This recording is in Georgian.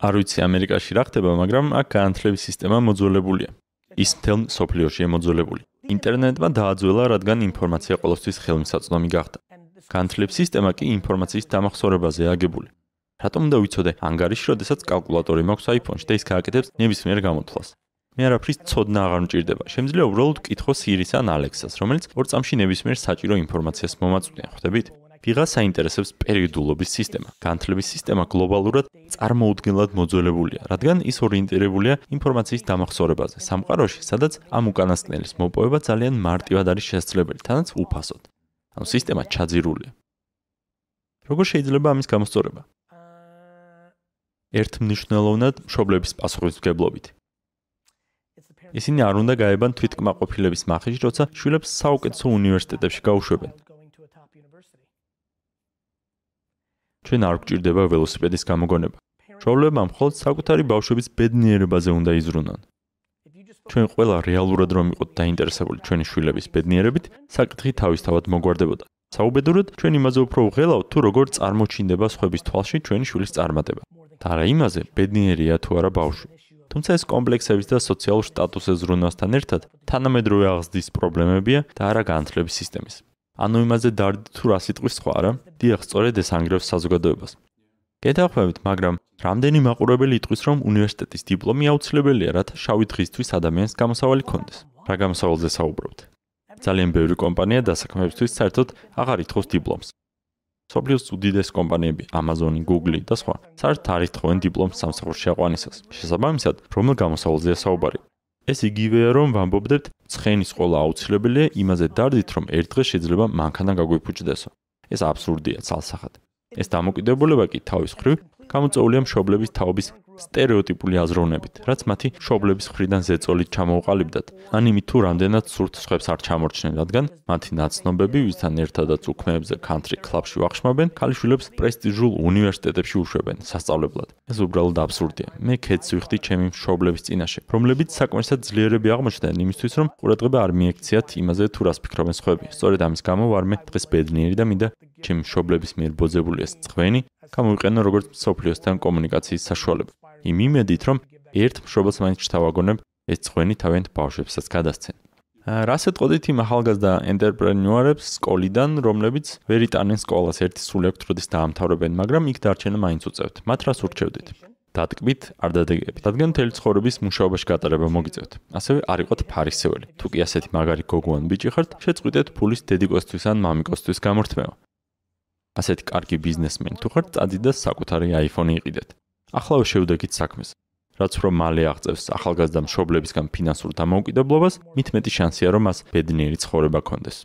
არ ვიცი ამერიკაში რა ხდება, მაგრამ აქ განათლების სისტემა მოძველებულია. ის მთელ სოფლიოში ემოძველებული. ინტერნეტმა დააძველა, რადგან ინფორმაცია ყოველთვის ხელმისაწვდომი გახდა. განათლების სისტემა კი ინფორმაციის დამახსოვრებაზე აგებული. რატომ უნდა ვიცოდე ანგარიში, როდესაც კალკულატორი მაქვს iPhone-ში და ის გააკეთებს ნებისმიერ გამოთვლას? მე არაფრის ცოდნა აღარ მჭირდება. შემიძლია უბრალოდ ვკითხო Siri-ს ან Alexa-ს, რომელიც ორ წამში ნებისმიერ საჭირო ინფორმაციას მომაწვდიან, ხვდებით? ვიღას აინტერესებს პერიოდულობის სისტემა. განათლების სისტემა გლობალურად წარმოუდგენლად მოძველებულია, რადგან ის ორიენტირებულია ინფორმაციის დამახსოვრებაზე. სამყაროში, სადაც ამ უკანასკნელის მოპოვება ძალიან მარტივად არის შესაძლებელი, თანაც უფასოდ. ანუ სისტემა ჩაძირულია. როგორ შეიძლება ამის გამოსწორება? ერთ მნიშვნელოვნად მშობლების პასუხისმგებლობით. ისინი არ უნდა გაებან თვითკმაყოფილების მახიში, როცა შვილებს საუკეთესო უნივერსიტეტებში გაუშვებენ. ჩვენ არ გვჭირდება ველოსიპედის გამოგონება. შოულებმა მხოლოდ საკუთარი ბავშვების ბედნიერებაზე უნდა იზრუნონ. ჩვენ ყველა რეალურად რომ იყოთ დაინტერესებული ჩვენი შვილების ბედნიერებით, საკითხი თავისთავად მოგვარდებოდა. საუბედუროდ ჩვენ იმაზე უფრო ვღელავთ, თუ როგორ წარმოჩინდება სხვების თვალში ჩვენი შვილის წარმატება. და რა იმაზე, ბედნიერია თუ არა ბავშვი. თუმცა ეს კომპლექსების და სოციალურ სტატუსის ზრუნვასთან ერთად თანამედროვე აღზრდის პრობლემებია და არა განათლების სისტემის. ანუ იმაზე დარდი თუ რა სიტყვის სხვა რა? დიახ, სწორედ ეს ანგრევს საზოგადოებას. გეთახმებით, მაგრამ რამდენი მაყურებელი იტყვის, რომ უნივერსიტეტის დიპლომი აუცილებელია, რათა შავი დღისთვის ადამიანს გამოსავალი ქონდეს? რა გამოსავალზე საუბრობთ? ძალიან ბევრი კომპანია დასაქმებისთვის საერთოდ აღარ ითხოვს დიპლომს. სოფლიოს უდიდეს კომპანიები, Amazon, Google და სხვა, საერთოდ არ ითხოვენ დიპლომს სამსახურში აყვანისას. შესაბამისად, რომელ გამოსავალზეა საუბარი? ეს იგივეა რომ ვამბობდეთ ცხენის ყოლა აუცილებელია იმაზე დარდით რომ ერთ დღეს შეიძლება მანქანა გაგვიფუჭდესო ეს აბსურდია ცალსახად ეს დამოკიდებულება კი თავის მხრივ გამოწვეულია მშობლების თაობის стереოტიპული აზროვნებით, რაც მათი მშობლების მხრიდან ზეწოლით ჩამოუყალიბდათ, ან იმით თუ რამდენად სურთ სხვებს არ ჩამორჩნენ, რადგან მათი ნაცნობები, ვისთან ერთადაც უქმეებზე country club-ში ვახშმობენ, ქალიშვილებს პრესტიჟულ უნივერსიტეტებში უშვებენ სასწავლებლად. ეს უბრალოდ აბსურდია. მე ქეთს ვიხდი ჩემი მშობლების წინაშე, რომლებიც საკმარისად ძლიერები აღმოჩნდნენ იმისთვის, რომ ყურადღება არ მიექციათ იმაზე, თუ რას ფიქრობენ სხვები. სწორედ ამის გამო ვარ მე დღეს ბედნიერი და მინდა ჩემი მშობლების მიერ ბოძებული ეს წვენი გამოვიყენო როგორც სოფლიოსთან კომუნიკაციის საშუალება. იმ იმედით, რომ ერთ მშობელს მაინც ჩთავაგონებ ეს წვენი თავენთ ბავშვებსაც გადასცენ. რას ეთყოდით იმ ახალგაზრდა ენტერპრენიორებს სკოლიდან, რომლებიც ვერ იტანენ სკოლას ერთი სულ ექვთ როდის დაამთავრებენ, მაგრამ იქ დარჩენა მაინც უწევთ. მათ რას ურჩევდით? დატკბით, არ დადეგებით. რადგან მთელი ცხოვრების მუშაობაში გატარება მოგიწევთ. ასევე არ იყოთ ფარისეველი. თუ კი ასეთი მაგარი გოგო ან ბიჭი ხართ, შეწყვიტეთ ფულის დედიკოსთვის ან მამიკოსთვის გამორთმევა. ასეთი კარგი ბიზნესმენი თუ ხართ, წადიდას საკუთარი iPhone-ი იყიდეთ. ახლავე შევდეგით საქმეს. რაც რომ მალე აღწევს ახალგაზრდა მშობლებისგან ფინანსურ დამოუკიდებლობას, მით მეტი შანსია რომ მას ბედნიერი ცხოვრება კონდეს.